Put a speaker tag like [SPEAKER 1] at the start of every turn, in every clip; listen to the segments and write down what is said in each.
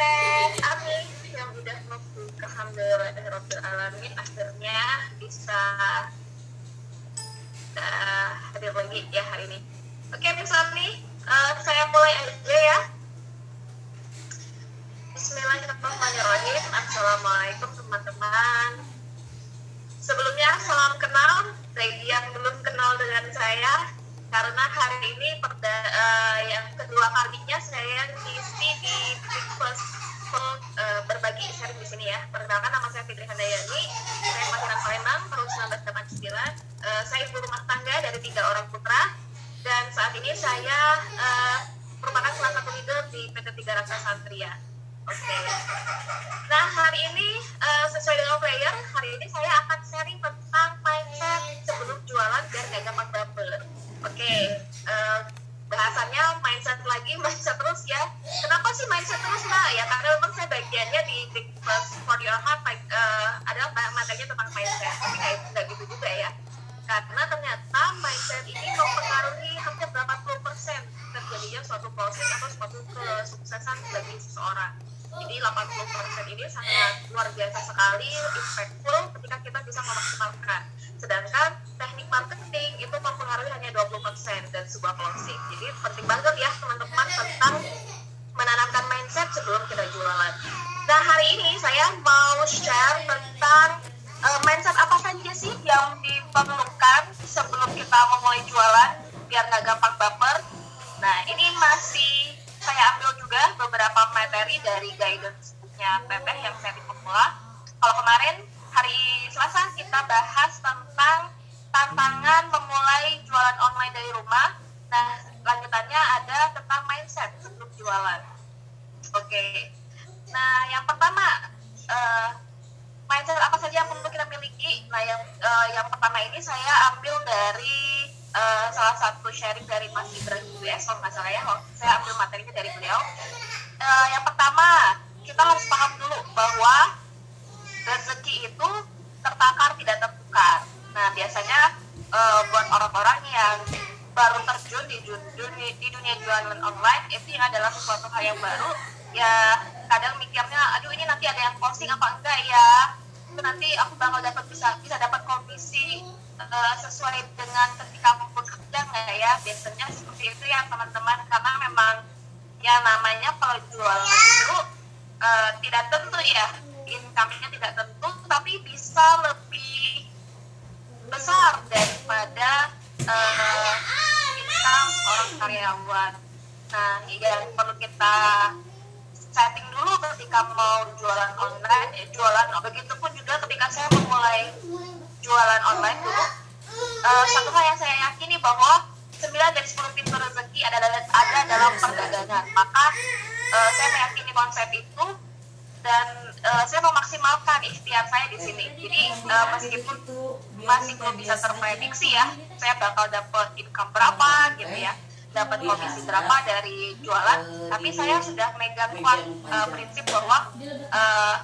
[SPEAKER 1] Teh Ami yang udah membuka Alhamdulillah Alamin akhirnya bisa uh, hadir lagi ya hari ini. Oke, Miss Ami, uh, saya mulai aja ya. Bismillahirrahmanirrahim. Assalamualaikum teman-teman. Sebelumnya salam kenal bagi yang belum kenal dengan saya karena hari ini perda, uh, yang kedua kalinya saya ngisi di Breakfast uh, berbagi sharing di sini ya. Perkenalkan nama saya Fitri Handayani, saya kelahiran Palembang tahun 1989. Uh, saya ibu rumah tangga dari tiga orang putra dan saat ini saya uh, merupakan salah satu leader di PT Tiga Raksa Santria. Oke. Okay. Nah hari ini uh, sesuai dengan player, hari ini saya akan sharing tentang mindset sebelum jualan biar gak gampang baper. Oke. Okay. Uh, bahasannya mindset lagi, mindset terus ya. Kenapa sih mindset terus mbak? Ya karena memang saya bagiannya di Big First for Your Heart uh, adalah materinya tentang mindset. Tapi nggak gitu juga ya karena ternyata mindset ini mempengaruhi hampir berapa puluh persen terjadinya suatu closing atau suatu kesuksesan bagi seseorang. Jadi 80 persen ini sangat luar biasa sekali, impactful ketika kita bisa memaksimalkan. Sedangkan 20 persen dan sebuah closing. Jadi penting banget ya teman-teman tentang menanamkan mindset sebelum kita jualan. Nah hari ini saya mau share tentang uh, mindset apa saja sih yang diperlukan sebelum kita memulai jualan biar nggak gampang baper. Nah ini masih saya ambil juga beberapa materi dari guidance-nya Teteh yang saya pemula. Kalau kemarin hari Selasa kita bahas tentang tantangan memulai jualan online dari rumah. Nah lanjutannya ada tentang mindset sebelum jualan. Oke. Okay. Nah yang pertama uh, mindset apa saja yang perlu kita miliki? Nah, yang uh, yang pertama ini saya ambil dari uh, salah satu sharing dari Mas Ibrahim US, kalau nggak salah ya, saya ambil materinya dari beliau. Uh, yang pertama, kita harus paham dulu bahwa rezeki itu tertakar tidak tertukar. Nah, biasanya uh, orang-orang yang baru terjun di dunia, di dunia jualan online itu adalah sesuatu hal yang baru ya kadang mikirnya aduh ini nanti ada yang posting apa enggak ya? Itu nanti aku bakal dapat bisa bisa dapat komisi uh, sesuai dengan ketika aku bekerja nggak ya? Biasanya seperti itu ya teman-teman. Karena memang ya namanya kalau jualan itu uh, tidak tentu ya income-nya tidak tentu tapi bisa lebih besar daripada uh, seorang karyawan nah yang perlu kita setting dulu ketika mau jualan online eh, jualan oh, begitu pun juga ketika saya memulai jualan online dulu uh, satu hal yang saya yakini bahwa 9 dari 10 pintu rezeki ada, ada dalam perdagangan maka uh, saya meyakini konsep itu dan uh, saya memaksimalkan ikhtiar saya di sini jadi uh, meskipun masih belum bisa terprediksi ya saya bakal dapat income berapa gitu ya. Dapat komisi berapa dari jualan. Tapi saya sudah megang kuat uh, prinsip bahwa uh,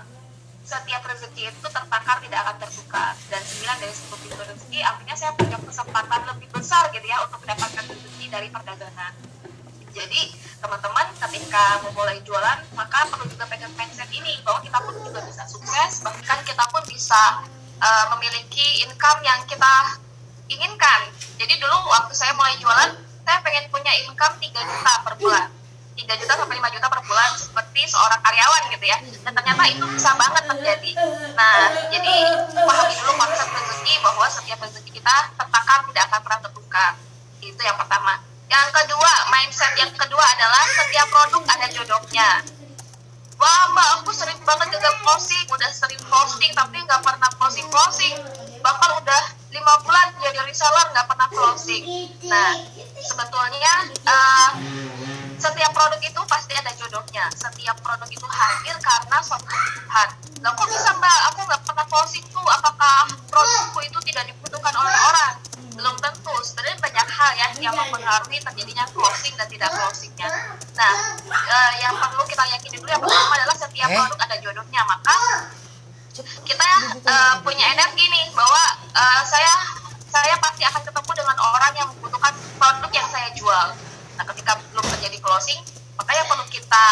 [SPEAKER 1] setiap rezeki itu tertakar tidak akan tertukar dan 9 dari 10 pintu rezeki artinya saya punya kesempatan lebih besar gitu ya untuk mendapatkan rezeki dari perdagangan. Jadi teman-teman ketika memulai jualan maka perlu juga pegang mindset ini bahwa kita pun juga bisa sukses bahkan kita pun bisa uh, memiliki income yang kita inginkan jadi dulu waktu saya mulai jualan saya pengen punya income 3 juta per bulan. 3 juta sampai 5 juta per bulan seperti seorang karyawan gitu ya. Dan ternyata itu bisa banget terjadi. Nah jadi pahami dulu konsep rezeki bahwa setiap rezeki kita tertakar tidak akan pernah tertukar itu yang pertama. Yang kedua mindset yang kedua adalah setiap produk ada jodohnya. Wah mbak aku sering banget juga closing udah sering posting tapi nggak pernah closing closing bahkan udah lima bulan jadi reseller nggak pernah closing. Nah sebetulnya uh, setiap produk itu pasti ada jodohnya. Setiap produk itu hadir karena suatu kebutuhan. Nah kok bisa mbak? Aku nggak pernah closing tuh. Apakah produkku itu tidak dibutuhkan oleh orang? Belum tentu. Sebenarnya banyak hal ya yang mempengaruhi terjadinya closing dan tidak closingnya. Nah uh, yang perlu kita yakini dulu yang pertama adalah setiap produk ada jodohnya. Maka kita uh, punya energi nih bahwa uh, saya saya pasti akan ketemu dengan orang yang membutuhkan produk yang saya jual. Nah, ketika belum terjadi closing, maka yang perlu kita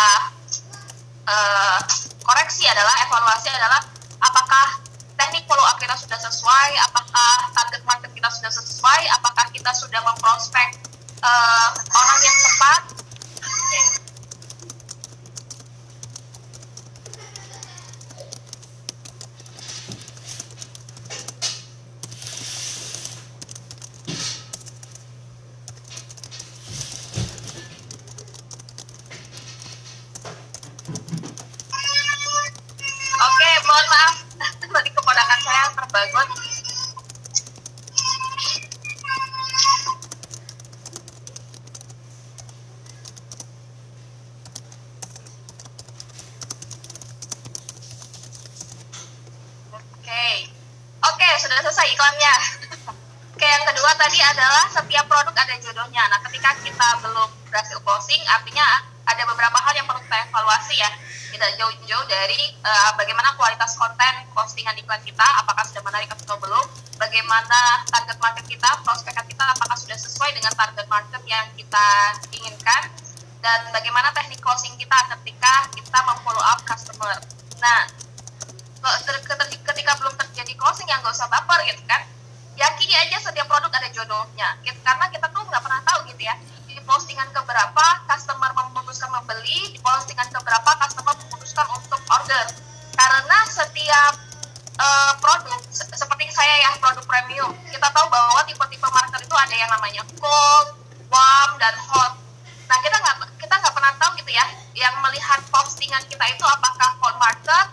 [SPEAKER 1] uh, koreksi adalah evaluasi adalah apakah teknik follow up kita sudah sesuai, apakah target market kita sudah sesuai, apakah kita sudah memprospek uh, orang yang tepat. adalah setiap produk ada jodohnya. Nah, ketika kita belum berhasil closing, artinya ada beberapa hal yang perlu kita evaluasi ya. Tidak jauh-jauh dari uh, bagaimana kualitas konten postingan iklan kita, apakah sudah menarik atau belum, bagaimana target market kita, prospek kita, apakah sudah sesuai dengan target market yang kita inginkan, dan bagaimana teknik closing kita ketika kita memfollow up customer. Nah, ketika belum terjadi closing yang nggak usah baper gitu kan, yakini aja setiap produk ada jodohnya gitu. karena kita tuh nggak pernah tahu gitu ya di postingan keberapa customer memutuskan membeli di postingan keberapa customer memutuskan untuk order karena setiap uh, produk se seperti saya ya produk premium kita tahu bahwa tipe-tipe market itu ada yang namanya cold, warm dan hot. Nah kita nggak kita nggak pernah tahu gitu ya yang melihat postingan kita itu apakah cold market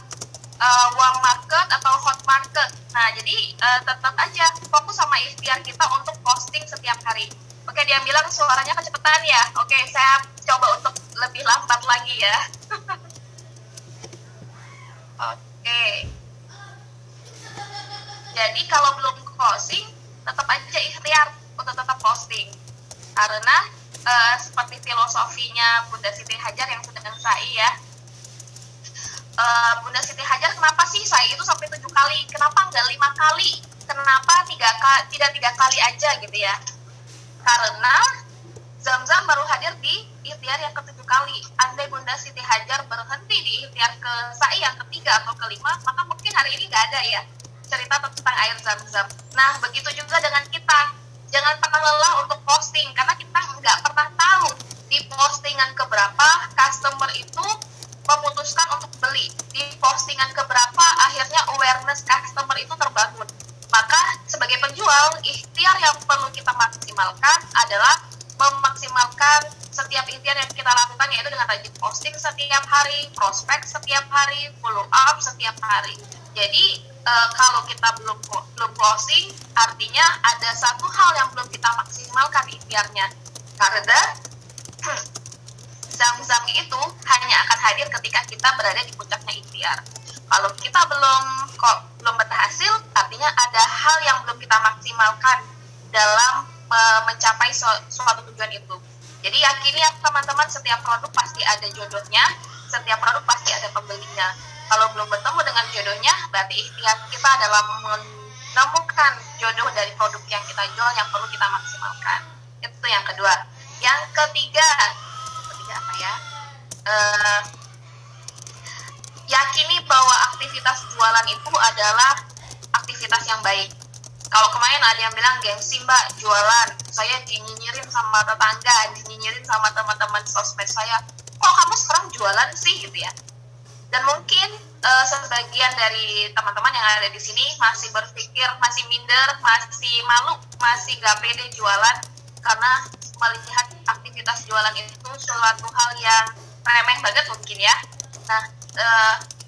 [SPEAKER 1] Eh, uh, warm market atau hot market. Nah, jadi uh, tetap aja fokus sama ikhtiar kita untuk posting setiap hari. Oke, dia bilang suaranya kecepatan ya. Oke, saya coba untuk lebih lambat lagi ya. Oke. Jadi kalau belum closing, tetap aja ikhtiar untuk tetap posting. Karena uh, seperti filosofinya Bunda Siti Hajar yang sedang saya ya, Eh, Bunda Siti Hajar kenapa sih saya itu sampai tujuh kali kenapa enggak lima kali kenapa tiga kali tidak tiga kali aja gitu ya karena Zamzam baru hadir di ikhtiar yang ketujuh kali. Andai Bunda Siti Hajar berhenti di ikhtiar ke sa'i yang ketiga atau kelima, maka mungkin hari ini nggak ada ya cerita tentang air zam-zam. Nah, begitu juga dengan kita. Jangan pernah lelah untuk posting, karena kita nggak pernah tahu di postingan keberapa customer itu memutuskan untuk beli di postingan keberapa akhirnya awareness customer itu terbangun maka sebagai penjual ikhtiar yang perlu kita maksimalkan adalah memaksimalkan setiap ikhtiar yang kita lakukan yaitu dengan rajin posting setiap hari, prospek setiap hari, follow up setiap hari. Jadi e, kalau kita belum belum closing, artinya ada satu hal yang belum kita maksimalkan ikhtiarnya. Karena zam-zam itu hanya akan hadir ketika kita berada di puncaknya ikhtiar. Kalau kita belum kok belum berhasil, artinya ada hal yang belum kita maksimalkan dalam uh, mencapai su suatu tujuan itu. Jadi yakini ya teman-teman setiap produk pasti ada jodohnya, setiap produk pasti ada pembelinya. Kalau belum bertemu dengan jodohnya, berarti ikhtiar kita adalah menemukan jodoh dari produk yang kita jual yang perlu kita maksimalkan. Itu yang kedua. Yang ketiga, aja apa ya uh, yakini bahwa aktivitas jualan itu adalah aktivitas yang baik. Kalau kemarin ada yang bilang gengsi mbak jualan. Saya dinyinyirin sama tetangga dinyinyirin sama teman-teman sosmed saya. Kok kamu sekarang jualan sih gitu ya? Dan mungkin uh, sebagian dari teman-teman yang ada di sini masih berpikir masih minder masih malu masih gak pede jualan karena melihat aktivitas jualan itu suatu hal yang remeh banget mungkin ya. Nah e,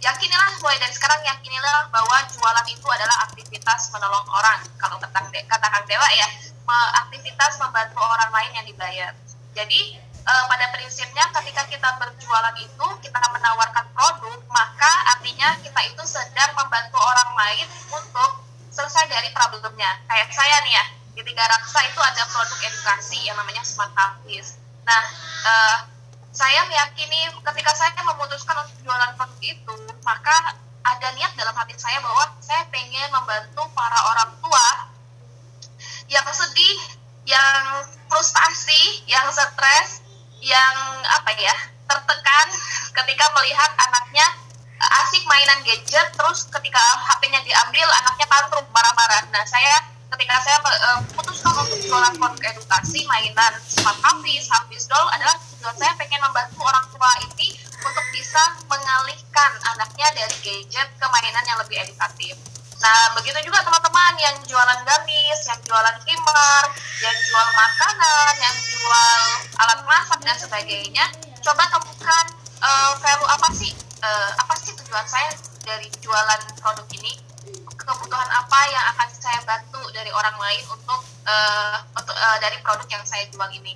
[SPEAKER 1] yakinilah mulai dari sekarang yakinilah bahwa jualan itu adalah aktivitas menolong orang. Kalau kata kata kang dewa ya me aktivitas membantu orang lain yang dibayar. Jadi e, pada prinsipnya ketika kita berjualan itu kita menawarkan produk maka artinya kita itu sedang membantu orang lain untuk selesai dari problemnya. Kayak saya nih ya di Tiga Raksa itu ada produk edukasi yang namanya Smart Office. Nah, uh, saya meyakini ketika saya memutuskan untuk jualan produk itu, maka ada niat dalam hati saya bahwa saya pengen membantu para orang tua yang sedih, yang frustasi, yang stres, yang apa ya, tertekan ketika melihat anaknya eh, asik mainan gadget, terus ketika HP-nya diambil, anaknya tantrum marah-marah. Nah, saya ketika saya uh, putuskan untuk jualan produk edukasi mainan smart habis habis doll adalah tujuan saya pengen membantu orang tua ini untuk bisa mengalihkan anaknya dari gadget ke mainan yang lebih edukatif Nah, begitu juga teman-teman yang jualan gamis, yang jualan kimar, yang jual makanan, yang jual alat masak dan sebagainya. Coba temukan uh, value apa sih? Uh, apa sih tujuan saya dari jualan produk ini? Kebutuhan apa yang akan saya bantu dari orang lain untuk uh, untuk uh, dari produk yang saya jual ini?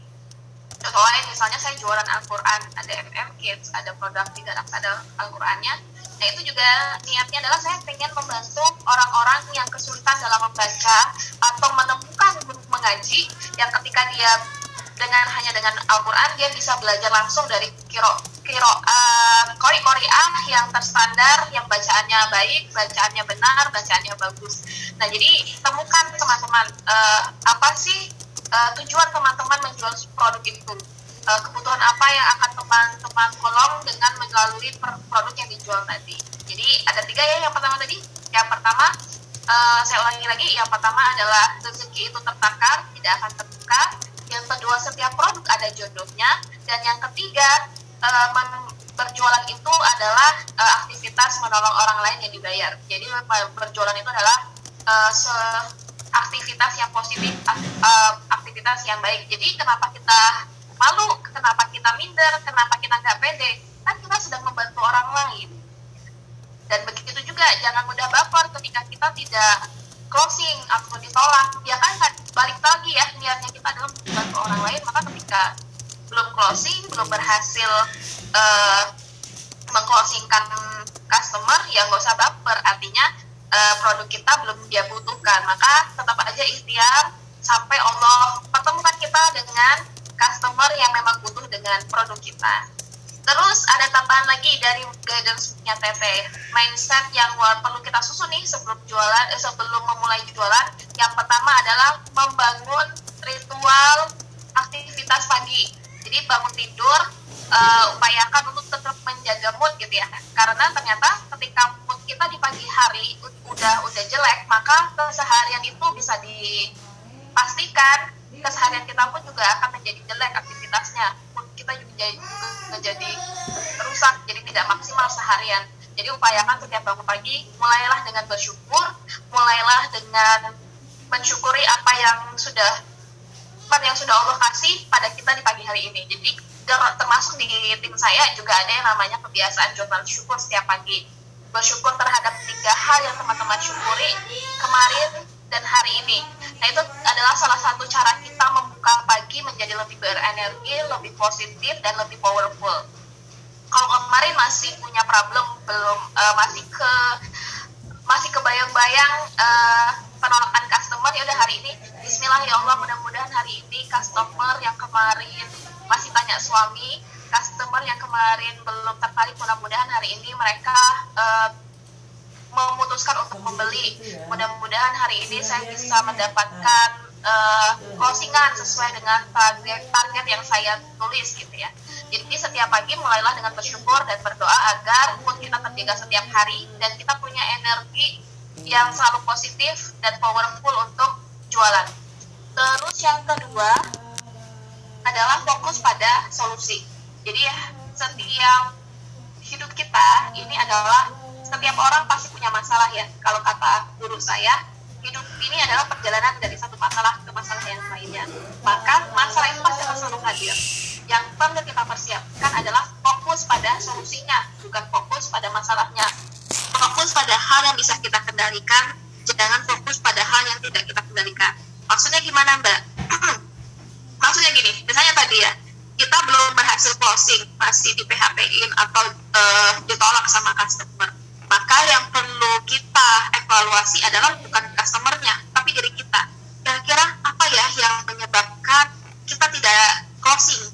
[SPEAKER 1] Contoh lain misalnya saya jualan Al-Quran, ada MM Kids, ada produk tiga ada Al-Qurannya Nah itu juga niatnya adalah saya pengen membantu orang-orang yang kesulitan dalam membaca atau menemukan guru mengaji yang ketika dia dengan hanya dengan Al-Quran dia bisa belajar langsung dari kiro kiro um, kori kori ah yang terstandar yang bacaannya baik bacaannya benar bacaannya bagus nah jadi temukan teman-teman uh, apa sih uh, tujuan teman-teman menjual produk itu uh, kebutuhan apa yang akan teman-teman kolom dengan melalui produk yang dijual tadi. Jadi ada tiga ya yang pertama tadi. Yang pertama uh, saya ulangi lagi. Yang pertama adalah rezeki itu tertakar, tidak akan terbuka. Yang kedua setiap produk ada jodohnya. Dan yang ketiga uh, berjualan itu adalah uh, aktivitas menolong orang lain yang dibayar. Jadi berjualan itu adalah uh, se aktivitas yang positif, aktivitas yang baik. Jadi kenapa kita malu kenapa kita minder kenapa kita nggak pede kan kita sedang membantu orang lain dan begitu juga jangan mudah baper ketika kita tidak closing atau ditolak ya kan balik lagi ya niatnya kita adalah membantu orang lain maka ketika belum closing belum berhasil uh, mengclosingkan customer ya nggak usah baper artinya uh, produk kita belum dia butuhkan maka tetap aja ikhtiar sampai Allah pertemukan kita dengan customer yang memang butuh dengan produk kita. Terus ada tambahan lagi dari guidance-nya Teteh, mindset yang perlu kita susun nih sebelum jualan, eh, sebelum memulai jualan. Yang pertama adalah membangun ritual aktivitas pagi. Jadi bangun tidur, uh, upayakan untuk tetap menjaga mood gitu ya. Karena ternyata ketika mood kita di pagi hari udah udah jelek, maka keseharian itu bisa dipastikan keseharian kita pun juga akan menjadi jelek aktivitasnya kita juga jadi, menjadi rusak jadi tidak maksimal seharian. Jadi upayakan setiap bangun pagi mulailah dengan bersyukur mulailah dengan mensyukuri apa yang sudah apa yang sudah Allah kasih pada kita di pagi hari ini. Jadi termasuk di tim saya juga ada yang namanya kebiasaan jurnal syukur setiap pagi. Bersyukur terhadap tiga hal yang teman-teman syukuri kemarin dan hari ini. Nah itu adalah salah satu cara kita pagi menjadi lebih berenergi, lebih positif dan lebih powerful. Kalau kemarin masih punya problem, belum uh, masih ke masih kebayang-bayang uh, penolakan customer ya udah hari ini Bismillah ya Allah mudah-mudahan hari ini customer yang kemarin masih tanya suami customer yang kemarin belum tertarik mudah-mudahan hari ini mereka uh, memutuskan untuk membeli. Mudah-mudahan hari ini saya bisa mendapatkan uh, closingan sesuai dengan target target yang saya tulis gitu ya. Jadi setiap pagi mulailah dengan bersyukur dan berdoa agar mood kita terjaga setiap hari dan kita punya energi yang selalu positif dan powerful untuk jualan. Terus yang kedua adalah fokus pada solusi. Jadi ya setiap hidup kita ini adalah setiap orang pasti punya masalah ya kalau kata guru saya hidup ini adalah perjalanan dari satu masalah ke masalah yang lainnya. Maka masalah itu pasti akan selalu hadir yang perlu kita persiapkan adalah fokus pada solusinya bukan fokus pada masalahnya. Fokus pada hal yang bisa kita kendalikan jangan fokus pada hal yang tidak kita kendalikan. Maksudnya gimana mbak? Maksudnya gini misalnya tadi ya kita belum berhasil closing masih di PHP-in atau uh, ditolak sama customer. Maka yang kita evaluasi adalah bukan customernya, tapi diri kita. Kira-kira apa ya yang menyebabkan kita tidak closing?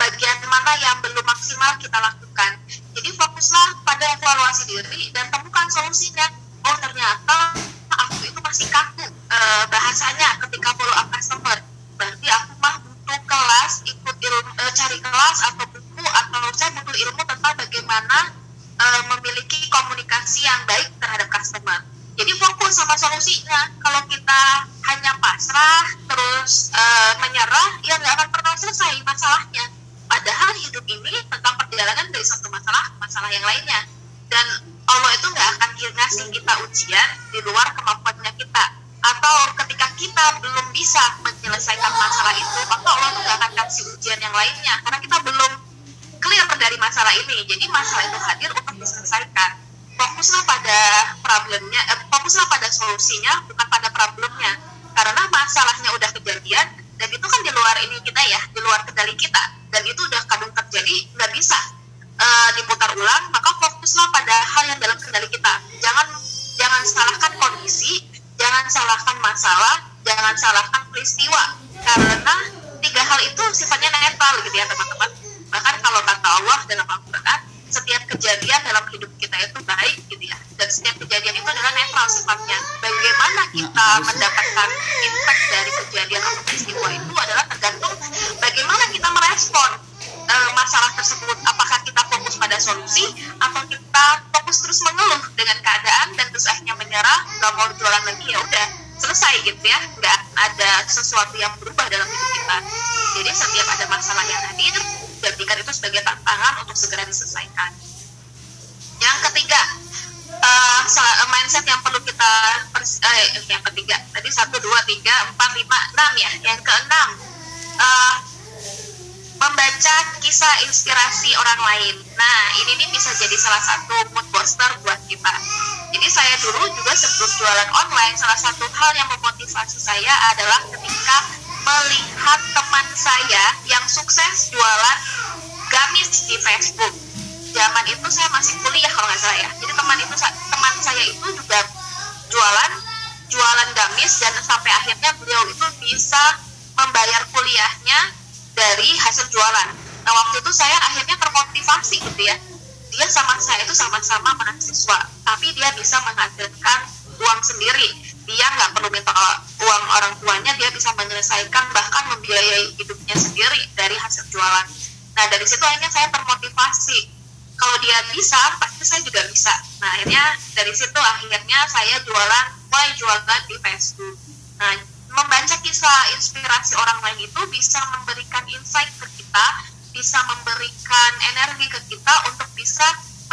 [SPEAKER 1] Bagian mana yang belum maksimal kita lakukan? Jadi fokuslah pada evaluasi diri dan temukan solusinya. Oh ternyata aku itu masih kaku e, bahasanya ketika follow up customer. Berarti aku mah butuh kelas, ikut ilmu, e, cari kelas atau buku atau saya butuh ilmu tentang bagaimana uh, memiliki komunikasi yang baik. Jadi fokus sama solusinya. Kalau kita hanya pasrah terus uh, menyerah, ya nggak akan pernah selesai masalahnya. Padahal hidup ini tentang perjalanan dari satu masalah ke masalah yang lainnya. Dan Allah itu nggak akan ngasih kita ujian di luar kemampuannya kita. Atau ketika kita belum bisa menyelesaikan masalah itu, maka Allah itu nggak akan kasih ujian yang lainnya. Karena kita belum clear dari masalah ini. Jadi masalah itu hadir untuk diselesaikan. Fokuslah pada problemnya, eh, fokuslah pada solusinya, bukan pada problemnya. Karena masalahnya udah kejadian, dan itu kan di luar ini kita ya, di luar kendali kita. Dan itu udah kadung terjadi, nggak bisa uh, diputar ulang, maka fokuslah pada hal yang dalam kendali kita. Jangan jangan salahkan kondisi, jangan salahkan masalah, jangan salahkan peristiwa. Karena tiga hal itu sifatnya netral gitu ya teman-teman bahkan kalau kata Allah dalam Al-Quran setiap kejadian dalam hidup kita itu baik gitu ya. Dan setiap kejadian itu adalah netral sifatnya. Bagaimana kita mendapatkan impact dari kejadian atau peristiwa itu adalah tergantung bagaimana kita merespon e, masalah tersebut. Apakah kita fokus pada solusi atau kita fokus terus mengeluh dengan keadaan dan terus akhirnya menyerah nggak mau jualan lagi ya udah selesai gitu ya. Nggak ada sesuatu yang berubah dalam hidup kita. Jadi setiap ada masalah yang hadir jadikan itu sebagai tantangan untuk segera diselesaikan. Yang ketiga, uh, mindset yang perlu kita uh, yang ketiga tadi satu dua tiga empat lima enam ya. Yang keenam, uh, membaca kisah inspirasi orang lain. Nah, ini nih bisa jadi salah satu mood booster buat kita. Jadi saya dulu juga sebelum jualan online, salah satu hal yang memotivasi saya adalah ketika melihat teman saya yang sukses jualan gamis di Facebook. Zaman itu saya masih kuliah kalau nggak salah ya. Jadi teman itu teman saya itu juga jualan jualan gamis dan sampai akhirnya beliau itu bisa membayar kuliahnya dari hasil jualan. Nah waktu itu saya akhirnya termotivasi gitu ya. Dia sama saya itu sama-sama mahasiswa, tapi dia bisa menghasilkan uang sendiri dia nggak perlu minta uang orang tuanya dia bisa menyelesaikan bahkan membiayai hidupnya sendiri dari hasil jualan. Nah dari situ akhirnya saya termotivasi. Kalau dia bisa pasti saya juga bisa. Nah akhirnya dari situ akhirnya saya jualan mulai jualan di Facebook nah membaca kisah inspirasi orang lain itu bisa memberikan insight ke kita bisa memberikan energi ke kita untuk bisa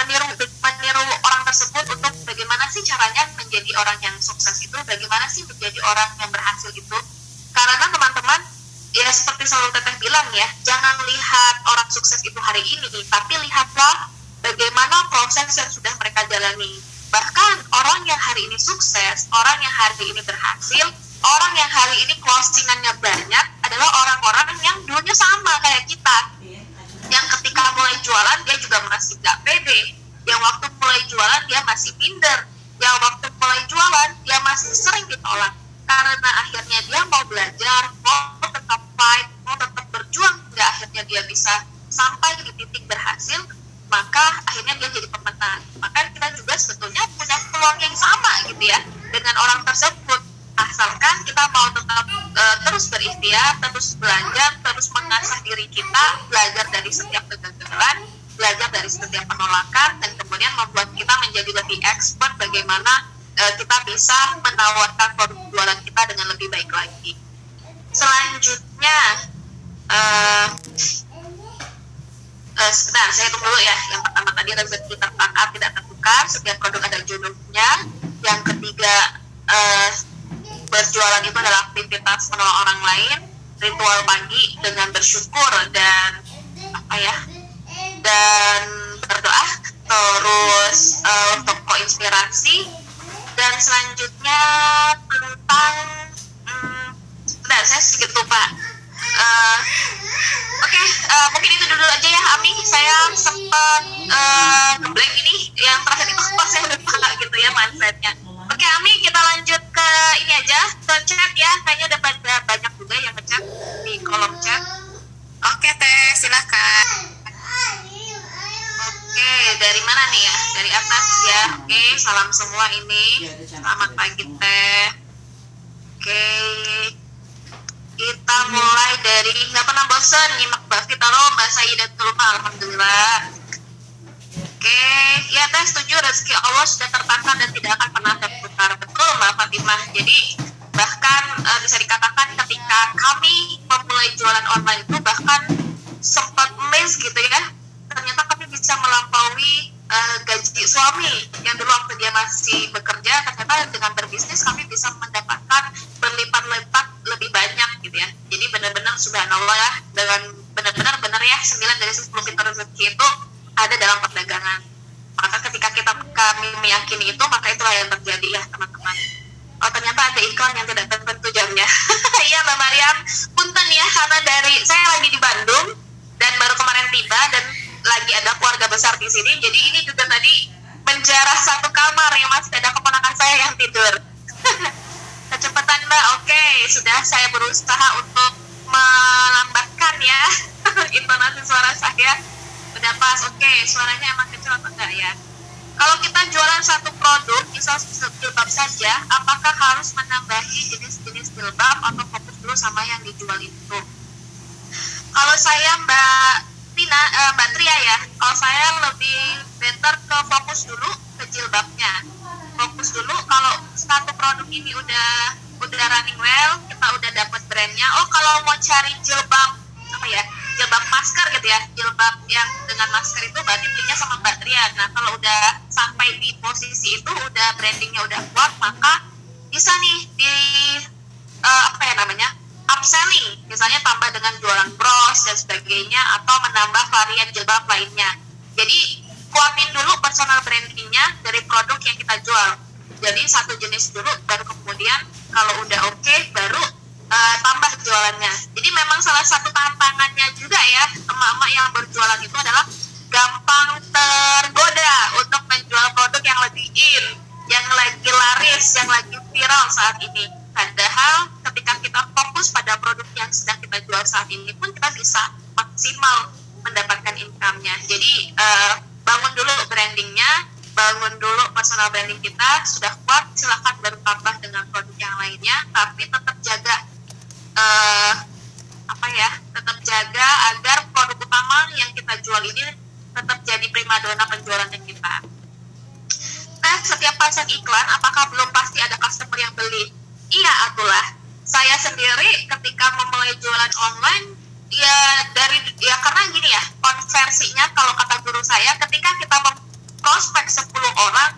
[SPEAKER 1] meniru meniru orang tersebut untuk bagaimana sih caranya menjadi orang yang sukses itu bagaimana sih menjadi orang yang berhasil itu. Karena teman-teman ya seperti selalu teteh bilang ya jangan lihat orang sukses itu hari ini tapi lihatlah bagaimana proses yang sudah mereka jalani. Bahkan orang yang hari ini sukses orang yang hari ini berhasil orang yang hari ini closingannya banyak adalah orang-orang yang dulunya sama kayak kita yang ketika mulai jualan dia juga masih gak pede. Yang waktu mulai jualan dia masih minder. Yang waktu mulai jualan dia masih sering ditolak. Karena akhirnya dia mau belajar mau tetap fight mau tetap berjuang hingga akhirnya dia bisa sampai di titik berhasil maka akhirnya dia jadi pemenang. Maka kita juga sebetulnya punya peluang yang sama gitu ya dengan orang tersebut asalkan kita mau tetap uh, terus berikhtiar, terus belajar, terus mengasah diri kita, belajar dari setiap kegagalan, belajar dari setiap penolakan, dan kemudian membuat kita menjadi lebih expert bagaimana uh, kita bisa menawarkan produk jualan kita dengan lebih baik lagi. Selanjutnya, uh, uh, sebentar, saya tunggu dulu ya. Yang pertama tadi rezeki tertangkap tidak tertukar, setiap produk ada jodohnya. Yang ketiga, uh, berjualan itu adalah aktivitas menolong orang lain ritual pagi dengan bersyukur dan apa ya dan berdoa. Terus uh, toko inspirasi dan selanjutnya tentang hmm, sebentar saya sedikit lupa. Uh, oke okay, uh, eh, mungkin itu dulu aja ya Ami. Saya sempat uh, ngeblank ini yang terakhir itu pas saya lupa gitu ya mindsetnya Oke Ami kita lanjut ke ini aja ke chat ya kayaknya ada banyak, juga yang ngechat di kolom chat. Oke teh silahkan. Oke dari mana nih ya dari atas ya. Oke salam semua ini. Selamat pagi teh. Oke kita mulai dari nggak pernah bosan nyimak Mbak Fitaro Mbak Sayyidatul Alhamdulillah Oke, ya setuju rezeki Allah sudah tertata dan tidak Fatimah jadi kalau kita jualan satu produk misal jilbab saja apakah harus menambahi jenis-jenis jilbab atau fokus dulu sama yang dijual itu kalau saya mbak Tina, uh, Mbak Tria ya, kalau saya lebih better ke fokus dulu ke jilbabnya. Fokus dulu kalau satu produk ini udah udah running well, kita udah dapat brandnya. Oh kalau mau cari jilbab apa ya, jilbab masker gitu ya, jilbab yang dengan masker itu berarti belinya sama Mbak Tria. Nah kalau udah sampai di posisi itu, udah brandingnya udah kuat, maka bisa nih di uh, apa ya namanya upselling, misalnya tambah dengan jualan bros dan sebagainya, atau menambah varian jilbab lainnya. Jadi kuatin dulu personal brandingnya dari produk yang kita jual. Jadi satu jenis dulu, baru kemudian kalau udah oke, okay, baru uh, tambah jualannya. Jadi memang salah satu tantangannya juga ya, emak-emak yang berjualan itu adalah gampang tergoda untuk menjual produk yang lebih in, yang lagi laris, yang lagi viral saat ini Padahal ketika kita fokus pada produk yang sedang kita jual saat ini pun kita bisa maksimal mendapatkan income-nya. Jadi uh, bangun dulu brandingnya, bangun dulu personal branding kita sudah kuat, silahkan bertambah dengan produk yang lainnya, tapi tetap jaga uh, apa ya, tetap jaga agar produk utama yang kita jual ini primadona penjualannya kita. Nah, setiap pasang iklan, apakah belum pasti ada customer yang beli? iya atulah saya sendiri ketika memulai jualan online ya dari ya karena gini ya konversinya kalau kata guru saya ketika kita prospek 10 orang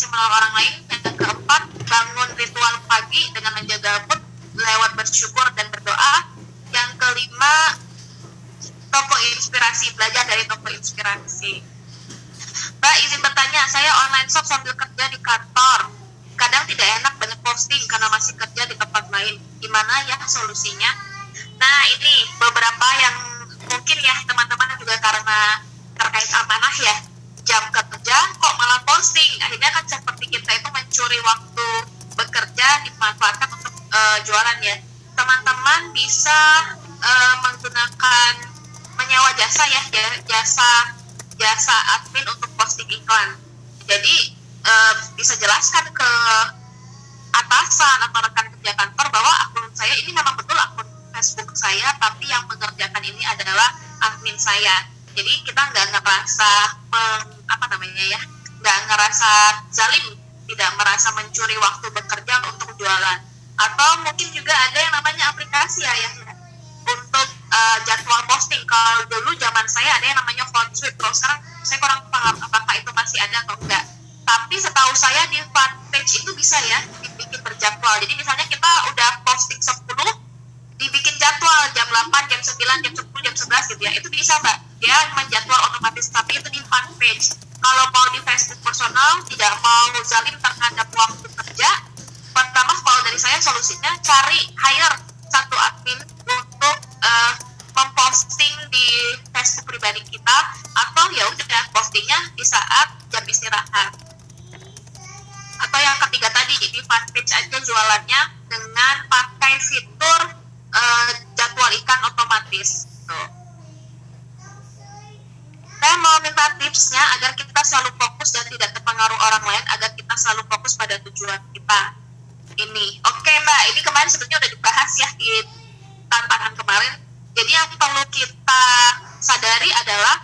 [SPEAKER 1] yang menolong orang lain. Yang keempat, bangun ritual pagi dengan menjaga mood lewat bersyukur dan berdoa. Yang kelima, toko inspirasi, belajar dari toko inspirasi. Mbak izin bertanya, saya online shop sambil kerja di kantor. Kadang tidak enak banyak posting karena masih kerja di tempat lain. Gimana ya solusinya? Nah ini beberapa yang mungkin ya teman-teman juga karena terkait amanah ya jam kerja kok malah posting. Akhirnya kan seperti kita itu mencuri waktu bekerja dimanfaatkan untuk uh, jualan ya. Teman-teman bisa uh, menggunakan menyewa jasa ya jasa jasa admin untuk posting iklan. Jadi uh, bisa jelaskan ke atasan atau rekan kerja kantor bahwa akun saya ini memang betul akun Facebook saya tapi yang mengerjakan ini adalah admin saya jadi kita nggak ngerasa meng, apa namanya ya nggak ngerasa zalim tidak merasa mencuri waktu bekerja untuk jualan. Atau mungkin juga ada yang namanya aplikasi ya, ya. Untuk uh, jadwal posting. Kalau dulu zaman saya ada yang namanya Hootsuite kalau sekarang saya kurang paham apakah itu masih ada atau enggak. Tapi setahu saya di fanpage itu bisa ya dibikin berjadwal. Jadi misalnya kita udah posting 10 dibikin jadwal jam 8, jam 9, jam 10, jam 11 gitu ya. Itu bisa mbak dia menjadwal otomatis tapi itu di fanpage kalau mau di Facebook personal tidak mau zalim terhadap waktu kerja pertama kalau dari saya solusinya cari hire satu admin untuk uh, memposting di Facebook pribadi kita atau ya udah postingnya di saat jam istirahat. Atau yang ketiga tadi di fanpage aja jualannya dengan pakai fitur uh, jadwal ikan otomatis tuh saya mau minta tipsnya agar kita selalu fokus dan tidak terpengaruh orang lain agar kita selalu fokus pada tujuan kita ini. Oke mbak ini kemarin sebetulnya udah dibahas ya di tantangan kemarin. Jadi yang perlu kita sadari adalah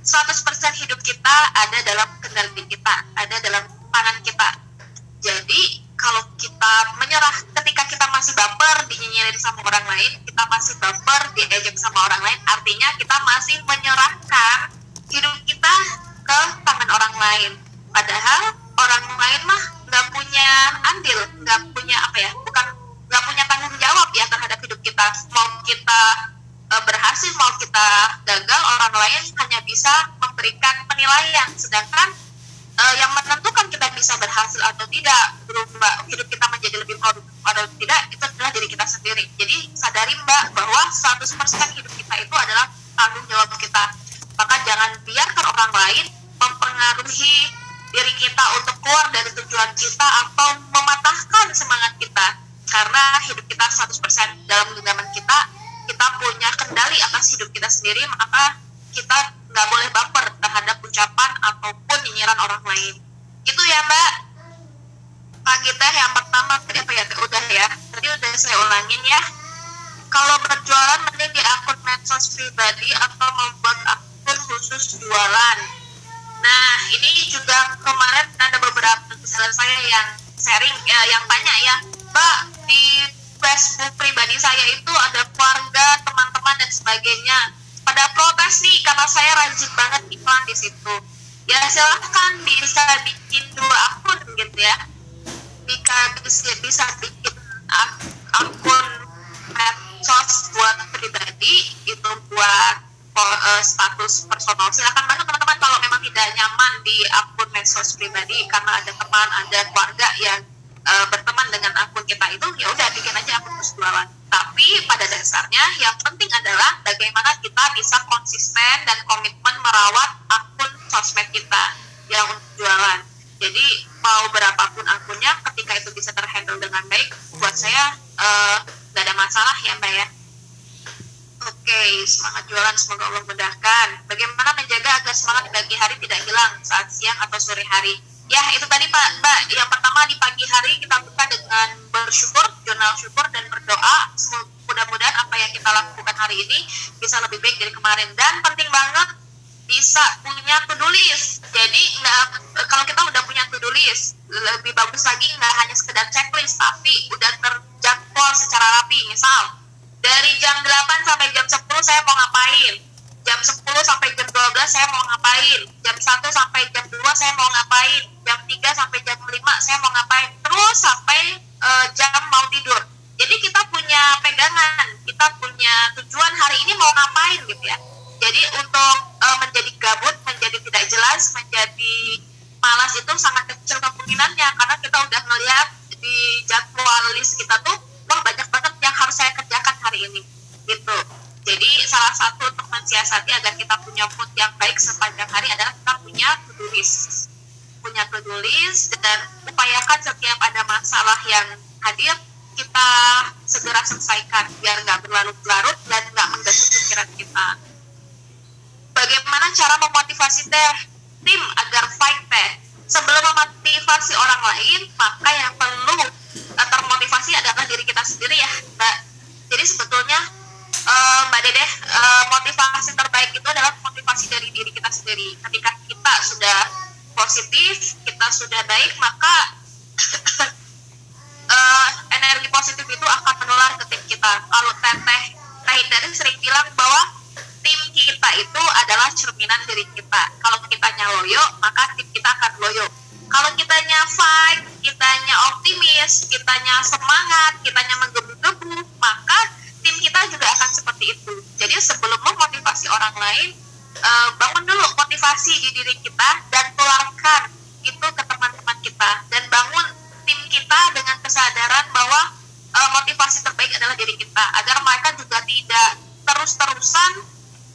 [SPEAKER 1] 100% hidup kita ada dalam kendali kita ada dalam tangan kita. Jadi kalau kita menyerah ketika kita masih baper dinyinyirin sama orang lain kita masih baper diejek sama orang lain artinya kita masih menyerahkan hidup kita ke tangan orang lain. Padahal orang lain mah nggak punya andil nggak punya apa ya bukan nggak punya tanggung jawab ya terhadap hidup kita. Mau kita e, berhasil mau kita gagal orang lain hanya bisa memberikan penilaian. Sedangkan e, yang menentukan kita bisa berhasil atau tidak berubah hidup kita menjadi lebih produktif atau tidak itu adalah diri kita sendiri. Jadi sadari mbak bahwa 100% hidup kita itu adalah tanggung jawab kita maka jangan biarkan orang lain mempengaruhi diri kita untuk keluar dari tujuan kita atau mematahkan semangat kita. Karena hidup kita 100% dalam genggaman kita kita punya kendali atas hidup kita sendiri maka kita nggak boleh baper terhadap ucapan ataupun nyinyiran orang lain. Itu ya mbak. Pagi teh yang pertama tadi apa ya udah ya. Tadi udah saya ulangin ya. Kalau berjualan mending di akun medsos pribadi atau membuat akun khusus jualan. Nah ini juga kemarin ada beberapa misalnya saya yang sharing ya, yang tanya ya mbak di Facebook pribadi saya itu ada keluarga teman-teman dan sebagainya. Pada protes nih karena saya rajin banget iklan di situ. Ya silahkan bisa bikin dua akun gitu ya. Bisa bisa, bisa bikin akun medsos buat pribadi itu buat uh, status personal. Silahkan banget teman-teman kalau memang tidak nyaman di akun medsos pribadi karena ada teman ada keluarga yang uh, berteman dengan akun kita itu ya udah bikin aja akun terus jualan tapi pada dasarnya yang penting adalah bagaimana kita bisa konsisten dan komitmen merawat akun sosmed kita yang untuk jualan. Jadi mau berapapun akunnya ketika itu bisa terhandle dengan baik buat saya uh, gak ada masalah ya mbak ya Oke, semangat jualan semoga Allah mudahkan. Bagaimana menjaga agar semangat di pagi hari tidak hilang saat siang atau sore hari? Ya, itu tadi Pak, Mbak. Yang pertama di pagi hari kita buka dengan bersyukur, jurnal syukur dan berdoa. Mudah-mudahan apa yang kita lakukan hari ini bisa lebih baik dari kemarin. Dan penting banget bisa punya list. Jadi nggak kalau kita udah punya list, lebih bagus lagi nggak hanya sekedar checklist, tapi udah terjadwal secara rapi. Misal dari jam 8 sampai jam 10 saya mau ngapain? Jam 10 sampai jam 12 saya mau ngapain? Jam 1 sampai jam 2 saya mau ngapain? Jam 3 sampai jam 5 saya mau ngapain? Terus sampai uh, jam mau tidur. Jadi kita punya pegangan kita punya tujuan hari ini mau ngapain gitu ya. Jadi untuk uh, menjadi gabut menjadi tidak jelas menjadi malas itu sangat kecil kemungkinannya. Karena kita udah ngelihat di jadwal list kita tuh wah banyak yang harus saya kerjakan hari ini gitu. Jadi salah satu untuk mensiasati agar kita punya mood yang baik sepanjang hari adalah kita punya to-do list. Punya to-do list dan upayakan setiap ada masalah yang hadir kita segera selesaikan biar nggak berlarut-larut dan nggak mengganggu pikiran kita. Bagaimana cara memotivasi teh? Tim agar fight teh. Sebelum memotivasi orang lain maka yang perlu termotivasi adalah diri kita sendiri ya mbak. Jadi sebetulnya uh, mbak dede uh, motivasi terbaik itu adalah motivasi dari diri kita sendiri. Ketika kita sudah positif kita sudah baik maka uh, energi positif itu akan menular ke tim kita. Kalau teteh teh dari sering bilang bahwa tim kita itu adalah cerminan diri kita. Kalau kitanya loyo maka tim kita akan loyo kalau kitanya fight, kitanya optimis, kitanya semangat, kitanya menggebu-gebu, maka tim kita juga akan seperti itu. Jadi sebelum memotivasi orang lain, uh, bangun dulu motivasi di diri kita dan tularkan itu ke teman-teman kita dan bangun tim kita dengan kesadaran bahwa uh, motivasi terbaik adalah diri kita agar mereka juga tidak terus-terusan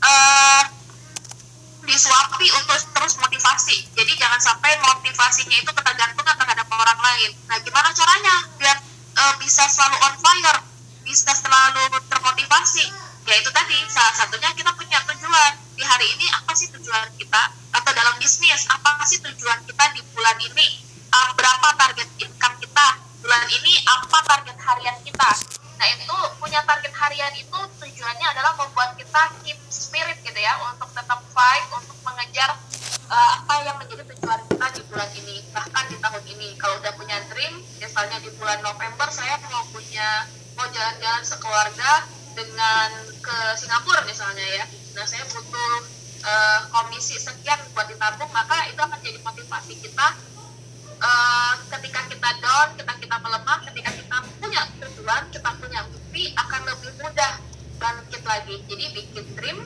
[SPEAKER 1] uh, disuapi untuk terus motivasi. Jadi jangan sampai motivasinya itu ketergantungan terhadap orang lain. Nah gimana caranya biar uh, bisa selalu on fire bisa selalu termotivasi? Ya itu tadi salah satunya kita punya tujuan. Di hari ini apa sih tujuan kita? Atau dalam bisnis apa sih tujuan kita di bulan ini? Uh, berapa target income kita? Bulan ini apa target harian kita? Nah itu punya target harian itu tujuannya adalah membuat kita keep spirit gitu ya untuk tetap fight untuk mengejar uh, apa yang menjadi tujuan kita di bulan ini. Bahkan di tahun ini kalau udah punya dream misalnya di bulan November saya mau punya mau jalan-jalan sekeluarga dengan ke Singapura misalnya ya. Nah saya butuh uh, komisi sekian buat ditabung maka itu akan jadi motivasi kita uh, ketika kita down ketika kita melemah ketika kita punya tujuan kita akan lebih mudah bangkit lagi. Jadi bikin dream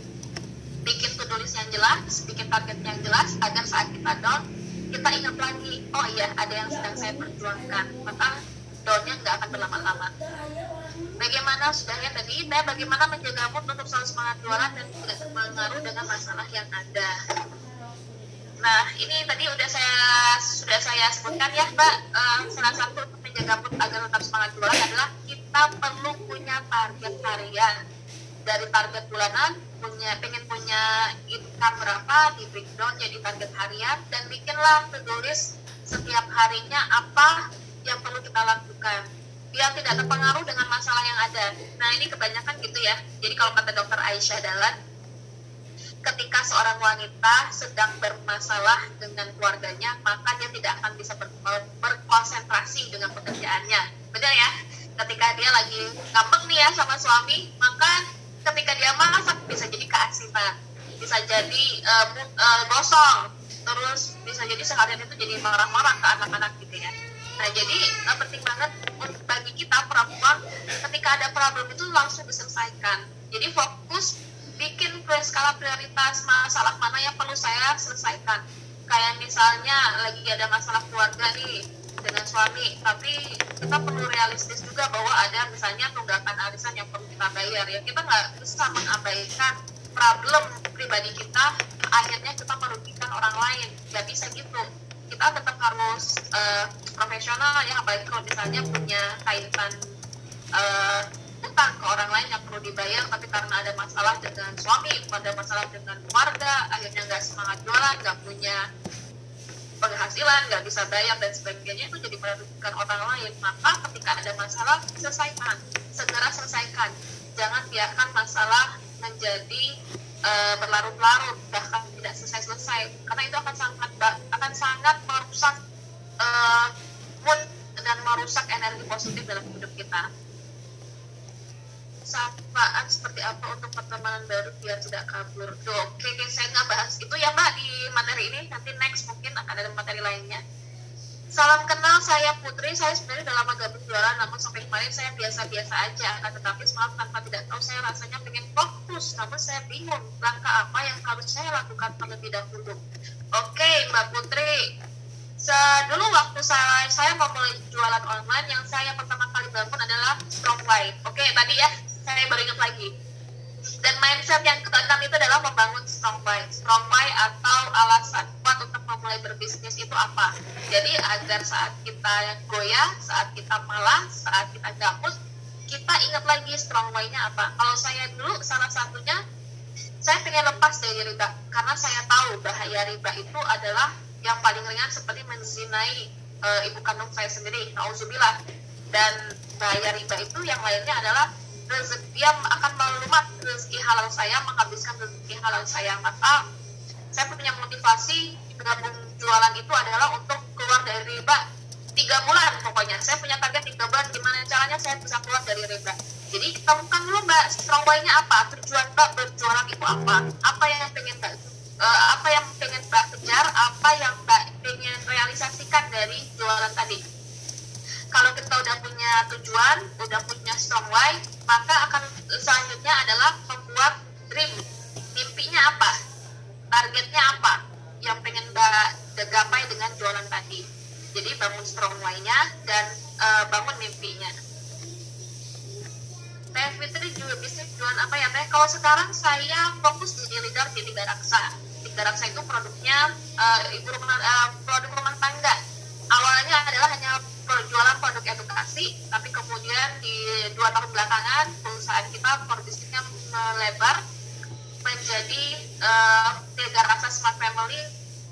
[SPEAKER 1] bikin tulis yang jelas bikin target yang jelas agar saat kita down kita ingat lagi oh iya ada yang sedang saya perjuangkan. Maka downnya nggak akan berlama-lama. Bagaimana sudahnya tadi dan bagaimana menjaga mood untuk selalu semangat jualan dan tidak terpengaruh dengan masalah yang ada? Nah ini tadi udah saya sudah saya sebutkan ya mbak. Uh, salah satu menjaga mood agar tetap semangat jualan adalah kita perlu punya target harian dari target bulanan punya pengen punya income berapa di breakdown jadi target harian dan bikinlah tulis setiap harinya apa yang perlu kita lakukan biar tidak terpengaruh dengan masalah yang ada. Nah ini kebanyakan gitu ya. Jadi kalau kata dokter Aisyah Dalan, ketika seorang wanita sedang bermasalah dengan keluarganya, maka dia tidak akan bisa ber berkonsentrasi dengan pekerjaannya. Benar ya? Ketika dia lagi ngambek nih ya sama suami, maka ketika dia masak bisa jadi keasinan, bisa jadi uh, uh, terus bisa jadi seharian itu jadi marah-marah ke anak-anak gitu ya Nah, jadi uh, penting banget bagi kita perempuan ketika ada problem itu langsung diselesaikan. Jadi fokus bikin skala prioritas masalah mana yang perlu saya selesaikan. Kayak misalnya lagi ada masalah keluarga nih dengan suami, tapi kita perlu realistis juga bahwa ada misalnya tunggakan arisan yang perlu kita bayar. Ya kita nggak bisa mengabaikan problem pribadi kita, akhirnya kita merugikan orang lain. Gak bisa gitu kita tetap harus uh, profesional ya apalagi kalau misalnya punya kaitan uh, utang ke orang lain yang perlu dibayar tapi karena ada masalah dengan suami ada masalah dengan keluarga akhirnya nggak semangat jualan nggak punya penghasilan nggak bisa bayar dan sebagainya itu jadi merugikan orang lain. Maka ketika ada masalah selesaikan segera selesaikan. Jangan biarkan masalah menjadi uh, berlarut-larut bahkan tidak selesai-selesai karena itu akan sangat akan sangat merusak uh, mood dan merusak energi positif dalam hidup kita sapaan seperti apa untuk pertemanan baru biar tidak kabur Duh, oke okay, saya nggak bahas itu ya mbak di materi ini nanti next mungkin akan ada materi lainnya Salam kenal, saya Putri. Saya sebenarnya udah lama gabung jualan, namun sampai kemarin saya biasa-biasa aja. Akan tetapi semalam tanpa tidak tahu, saya rasanya pengen fokus, namun saya bingung langkah apa yang harus saya lakukan terlebih dahulu. Oke, Mbak Putri. Dulu waktu saya, saya mau mulai jualan online, yang saya pertama kali bangun adalah strong life. Oke, tadi ya, saya baru ingat lagi. Dan mindset yang keenam itu adalah membangun strong mind strong mind atau alasan kuat untuk memulai berbisnis itu apa? Jadi agar saat kita goyah saat kita malas saat kita gabut kita ingat lagi strong mind-nya apa. Kalau saya dulu salah satunya saya pengen lepas dari riba. Karena saya tahu bahaya riba itu adalah yang paling ringan seperti menzinai e, ibu kandung saya sendiri. Nauzubillah. Dan bahaya riba itu yang lainnya adalah rezeki dia akan melumat rezeki halal saya menghabiskan rezeki halal saya. Maka saya punya motivasi gabung jualan itu adalah untuk keluar dari riba tiga bulan pokoknya. Saya punya target tiga bulan gimana caranya saya bisa keluar dari riba. Jadi kita bukan dulu mbak strong apa? Tujuan mbak berjualan itu apa? Apa yang pengen mbak uh, apa yang pengen mbak kejar? Apa yang mbak pengen realisasikan dari jualan tadi kalau kita udah punya tujuan, udah punya strong why, maka akan selanjutnya adalah membuat dream. Mimpinya apa? Targetnya apa? yang pengen mbak gapai dengan jualan tadi jadi bangun strong why-nya dan uh, bangun mimpinya Teh Fitri juga bisnis jualan apa ya Teh? Kalau sekarang saya fokus jadi leader di Tiga Raksa. Tiga itu produknya uh, ibu rumah uh, produk rumah tangga. Awalnya adalah hanya jualan produk edukasi, tapi kemudian di dua tahun belakangan perusahaan kita bisnisnya melebar menjadi uh, Raksa Smart Family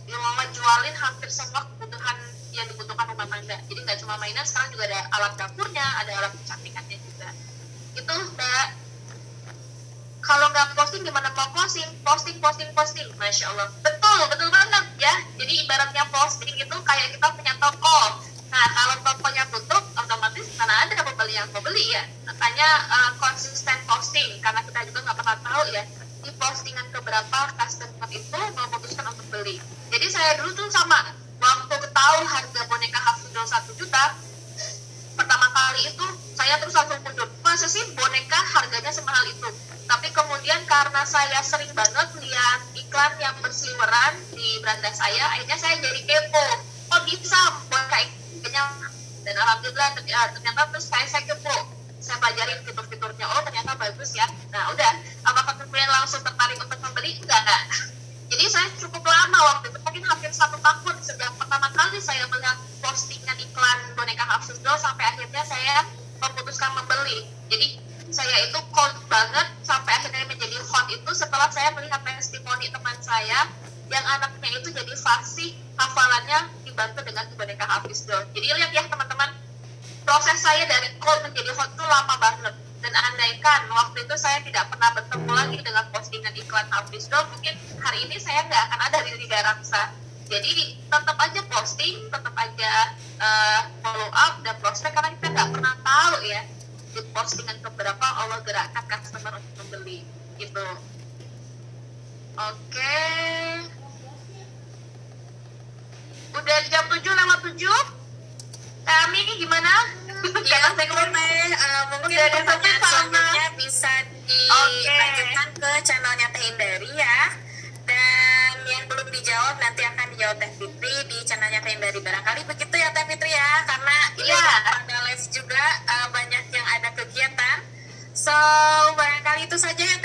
[SPEAKER 1] yang mau jualin hampir semua kebutuhan yang dibutuhkan rumah tangga. Jadi nggak cuma mainan, sekarang juga ada alat dapurnya, ada alat kecantikannya juga. Itu mbak. Kalau nggak posting gimana mau posting? Posting posting posting. Masya allah. Betul betul banget ya. Jadi ibaratnya posting itu kayak kita punya toko. Nah kalau tokonya tutup otomatis karena ada pembeli yang mau beli ya. Makanya uh, konsisten posting karena kita juga nggak pernah tahu ya di postingan keberapa customer itu memutuskan untuk beli. Jadi saya dulu tuh sama waktu tahu harga boneka Hafidol satu juta pertama kali itu saya terus langsung mundur masa sih boneka harganya semahal itu? Tapi kemudian karena saya sering banget lihat iklan yang berseliweran di beranda saya akhirnya saya jadi kepo. Kok bisa boneka ikannya dan alhamdulillah ternyata terus saya, saya kepo. Saya pelajarin fitur-fiturnya. Oh ternyata bagus ya. Nah udah. Apakah kemudian langsung tertarik untuk membeli? Enggak. Jadi saya cukup lama waktu itu mungkin hampir satu tahun sejak pertama kali saya melihat postingan iklan boneka Hafsuz sampai akhirnya saya memutuskan membeli jadi saya itu cold banget sampai akhirnya menjadi hot itu setelah saya melihat testimoni teman saya yang anaknya itu jadi fasih hafalannya dibantu dengan boneka Hafiz jadi lihat ya teman-teman. Proses saya dari cold menjadi hot itu lama banget. Dan andaikan waktu itu saya tidak pernah bertemu lagi dengan postingan iklan Hafiz mungkin hari ini saya nggak akan ada di Liga Raksa. Jadi tetap aja posting tetap aja uh, follow up dan prospek karena kita nggak pernah tahu ya di postingan keberapa Allah gerakkan customer untuk membeli gitu. Oke. Udah jam 7 lewat 7 kami gimana? Ya saya teh
[SPEAKER 2] uh, mungkin pertanyaan selanjutnya bisa dilanjutkan okay. ke channelnya Teh Indari ya. Dan yang belum dijawab nanti akan dijawab Teh Fitri di channelnya Teh Indari barangkali begitu ya Teh Fitri ya karena ini yeah. pada live juga uh, banyak yang ada kegiatan. So barangkali itu saja ya